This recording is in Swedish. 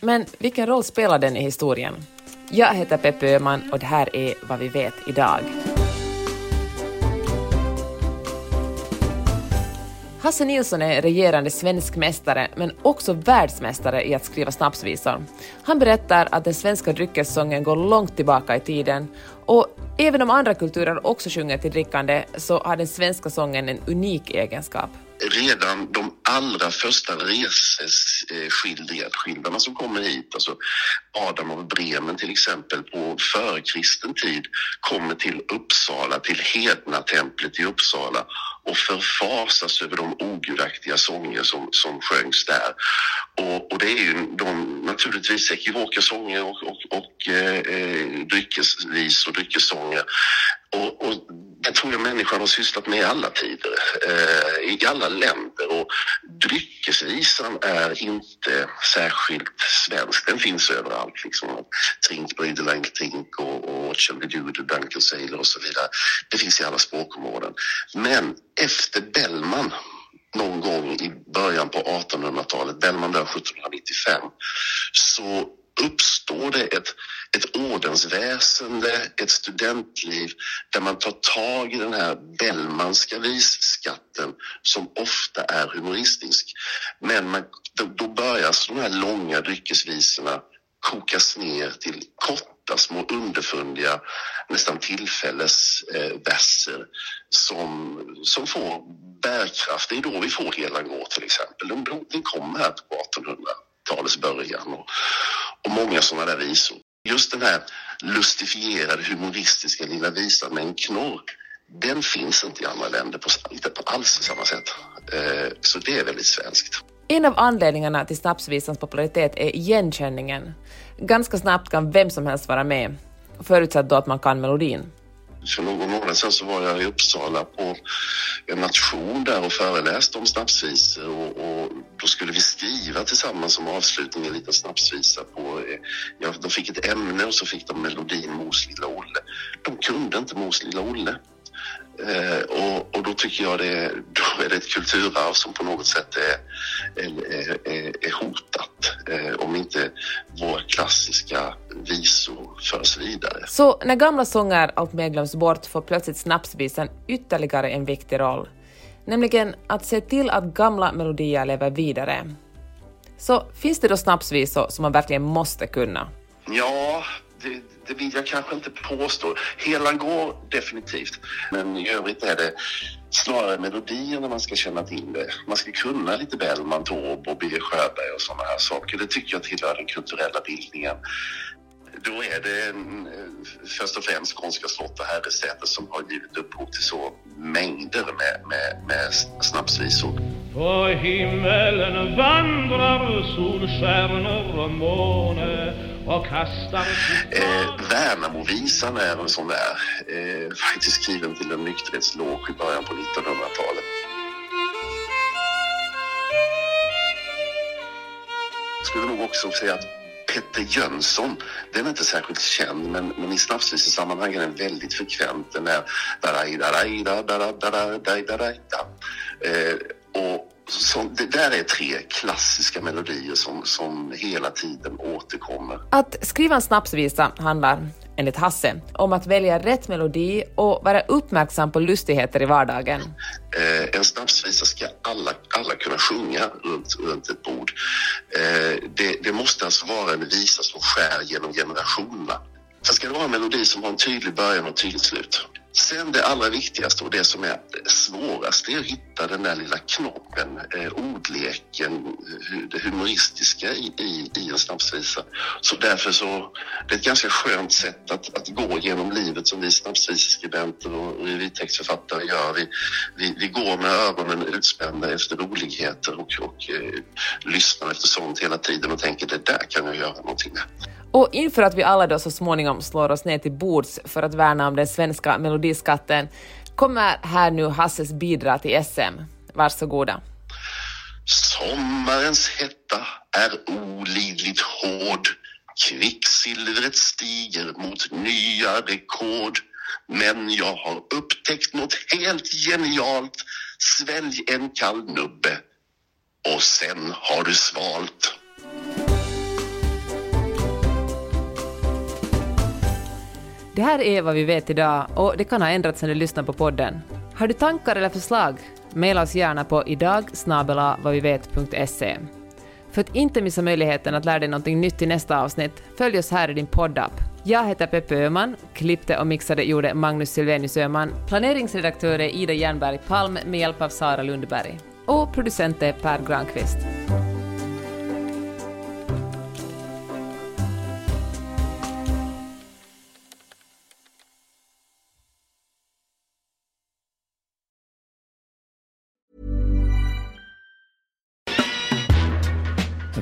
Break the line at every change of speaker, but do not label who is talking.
Men vilken roll spelar den i historien? Jag heter Peppe Öhman och det här är vad vi vet idag. Hasse Nilsson är regerande svensk mästare men också världsmästare i att skriva snapsvisor. Han berättar att den svenska dryckessången går långt tillbaka i tiden och även om andra kulturer också sjunger till drickande så har den svenska sången en unik egenskap
redan de allra första reseskildringarna som kommer hit, alltså Adam av Bremen till exempel på förkristen tid, kommer till Uppsala, till hedna templet i Uppsala och förfasas över de ogudaktiga sånger som, som sjöngs där. Och, och det är ju de, naturligtvis ekivoka sånger och, och, och eh, eh, dryckesvis och dryckessånger. Och, och det tror jag människan har sysslat med i alla tider, eh, i alla länder. Och dryckesvisan är inte särskilt svensk. Den finns överallt. Liksom. Trink, Brüderlein, Trink och, och Shall we do the Dunkel Sailor och så vidare. Det finns i alla språkområden. Men efter Bellman någon gång i början på 1800-talet, Bellman dör 1795, så uppstår det ett, ett ordensväsende, ett studentliv där man tar tag i den här Bellmanska visskatten som ofta är humoristisk. Men man, då, då börjar de här långa dryckesvisorna kokas ner till korta små underfundiga, nästan tillfällesverser eh, som, som får bärkraft. Det är då vi får Hela går till exempel. Den, den kom här på 1800-talets början och, och många sådana där visor. Just den här lustifierade humoristiska lilla visan med en knorr den finns inte i andra länder på, inte på alls samma sätt. Eh, så det är väldigt svenskt.
En av anledningarna till snapsvisans popularitet är igenkänningen. Ganska snabbt kan vem som helst vara med, förutsatt då att man kan melodin.
För någon månad sedan så var jag i Uppsala på en nation där och föreläste om snapsvisor och, och då skulle vi skriva tillsammans som avslutning en liten snapsvisa på, eh, ja, de fick ett ämne och så fick de melodin Mos lilla Olle. De kunde inte Mos lilla Olle. Eh, och, och, då tycker jag det, då är det ett kulturarv som på något sätt är, är, är, är hotat eh, om inte våra klassiska visor förs vidare.
Så när gamla sånger alltmer glöms bort får plötsligt snapsvisan ytterligare en viktig roll, nämligen att se till att gamla melodier lever vidare. Så finns det då snapsvisor som man verkligen måste kunna?
Ja, det, det vill jag kanske inte påstå. Hela går definitivt, men i övrigt är det snarare melodierna man ska känna till det. Man ska kunna lite Bellman, Taube och Birger Sjöberg och sådana här saker. Det tycker jag tillhör den kulturella bildningen. Då är det en, eh, först och främst Skånska slott och herresäte som har givit upphov till så mängder med, med, med snapsvisor.
På himmelen vandrar solstjärnor och måne och kastar
Eh, Värnamovisan är en sån där, eh, faktiskt skriven till en nykterhetslåg i början på 1900-talet. Jag skulle nog också säga att Petter Jönsson. Den är inte särskilt känd men, men i snapsvisesammanhang är den väldigt frekvent. Den är daraj, daraj, daraj, daraj, daraj, daraj, eh, Och så, det där är tre klassiska melodier som, som hela tiden återkommer.
Att skriva en snapsvisa handlar enligt Hasse, om att välja rätt melodi och vara uppmärksam på lustigheter i vardagen.
Eh, en snapsvisa ska alla, alla kunna sjunga runt, runt ett bord. Eh, det, det måste alltså vara en visa som skär genom generationerna. Sen ska det vara en melodi som har en tydlig början och tydligt slut. Sen det allra viktigaste och det som är svårast det är att hitta den där lilla knoppen, eh, ordleken, det humoristiska i, i, i en snapsvisa. Så därför så, det är ett ganska skönt sätt att, att gå genom livet som vi snapsviseskribenter och revytextförfattare gör. Vi, vi, vi går med ögonen utspända efter roligheter och, och eh, lyssnar efter sånt hela tiden och tänker det där kan jag göra någonting med.
Och inför att vi alla då så småningom slår oss ner till bords för att värna om den svenska melodiskatten kommer här nu Hasses bidrag till SM. Varsågoda.
Sommarens hetta är olidligt hård. Kvicksilvret stiger mot nya rekord. Men jag har upptäckt något helt genialt. Svälj en kall nubbe och sen har du svalt.
Det här är vad vi vet idag och det kan ha ändrats när du lyssnar på podden. Har du tankar eller förslag? Maila oss gärna på idag För att inte missa möjligheten att lära dig någonting nytt i nästa avsnitt, följ oss här i din poddapp. Jag heter Peppe Öhman, klippte och mixade gjorde Magnus Silvenius Öhman, planeringsredaktör är Ida Jernberg Palm med hjälp av Sara Lundberg och producent är Per Granqvist.